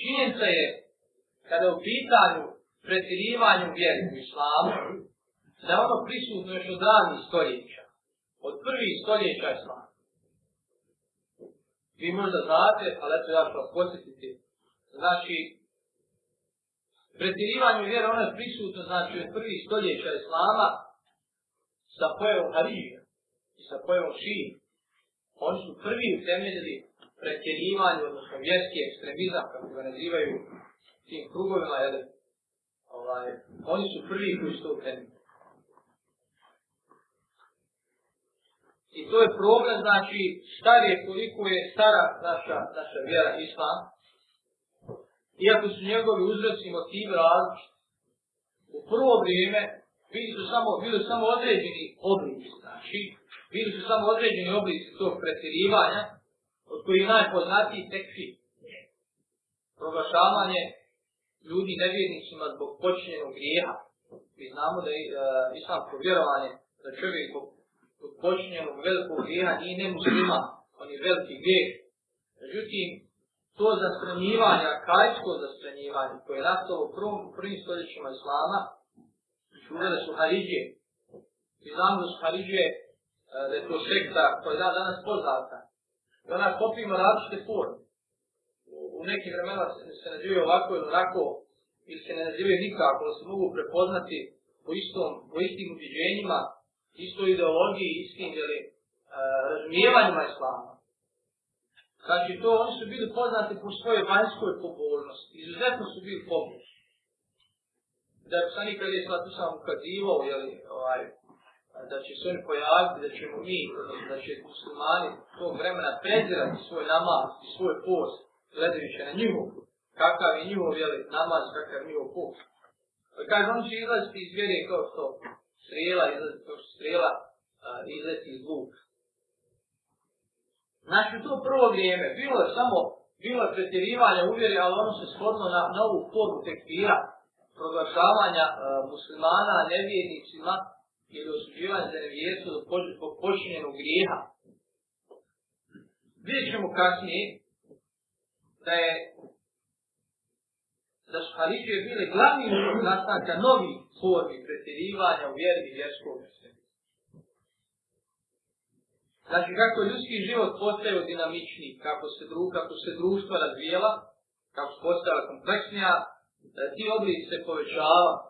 Činjenica je, kada je u pitanju pretirivanju vjeru u islamu, da je ono prisutno još od ranih stoljeća, od prvih stoljeća islamu. Vi možda znate, ali eto ja ću vas posjetiti. Znači, pretirivanju vjeru, ono je prisutno, znači, od prvih stoljeća islama, sa pojevom Harija i sa pojevom Šija. Oni su prvi utemeljili pretjerivanju, odnosno vjerski ekstremizam, kako ga nazivaju tim krugovima, jel? Ovaj, oni su prvi koji su to ukrenuli. I to je problem, znači, star je koliko je stara naša, naša vjera islam. Iako su njegovi uzrasi motivi različni, u prvo vrijeme bili su samo, bili su samo određeni oblici, znači, bili su samo određeni oblici tog pretjerivanja, od koji najpoznatiji tekfi proglašavanje ljudi nevjernicima zbog počinjenog grijeha. Mi znamo da je uh, islamsko vjerovanje da čovjek zbog, zbog počinjenog velikog grijeha nije nemuslima, on je veliki grijeh. Međutim, to zastranjivanje, kajsko zastranjivanje koje je nastalo u prvom, prvim stoljećima islama, znači uvele su Haridje. Mi znamo da su Haridje, uh, e, da je to sekta koja je danas poznata, I ona kopija ima različite forme. U nekim vremena se, se nazivaju ovako ili onako, ili se ne nazivaju nikako, da se mogu prepoznati po, istom, po istim ubiđenjima, istoj ideologiji, istim ili e, razumijevanjima islama. Znači to, oni su bili poznati po svojoj vanjskoj pobornosti, izuzetno su bili pobornosti. Da je sam nikad je sad tu sam ukazivao, jeli, ovaj, da će se oni pojaviti, da ćemo mi, da će muslimani tog vremena prezirati svoj namaz, svoj post, gledajući na njihov, kakav je njihov jeli, namaz, kakav je njihov post. Pa Kaj on će izlaziti iz vjere kao što strela, izlaziti kao što strela, izlaziti iz luk. Znači, to prvo vrijeme, bilo je samo, bilo je pretjerivanje uvjeri, ali ono se shodno na, na ovu formu tekvira, proglašavanja uh, muslimana, nevjednicima, je dosuđivan za nevijestu zbog počinjenog grijeha. Vidjet ćemo kasnije da je da su Halifije bile glavni uzrok nastanka novih formi pretjerivanja u vjeri i vjerskog Znači kako ljudski život postaje dinamični, kako se, dru, kako se društva razvijela, kako se postala kompleksnija, da ti oblici se povećava,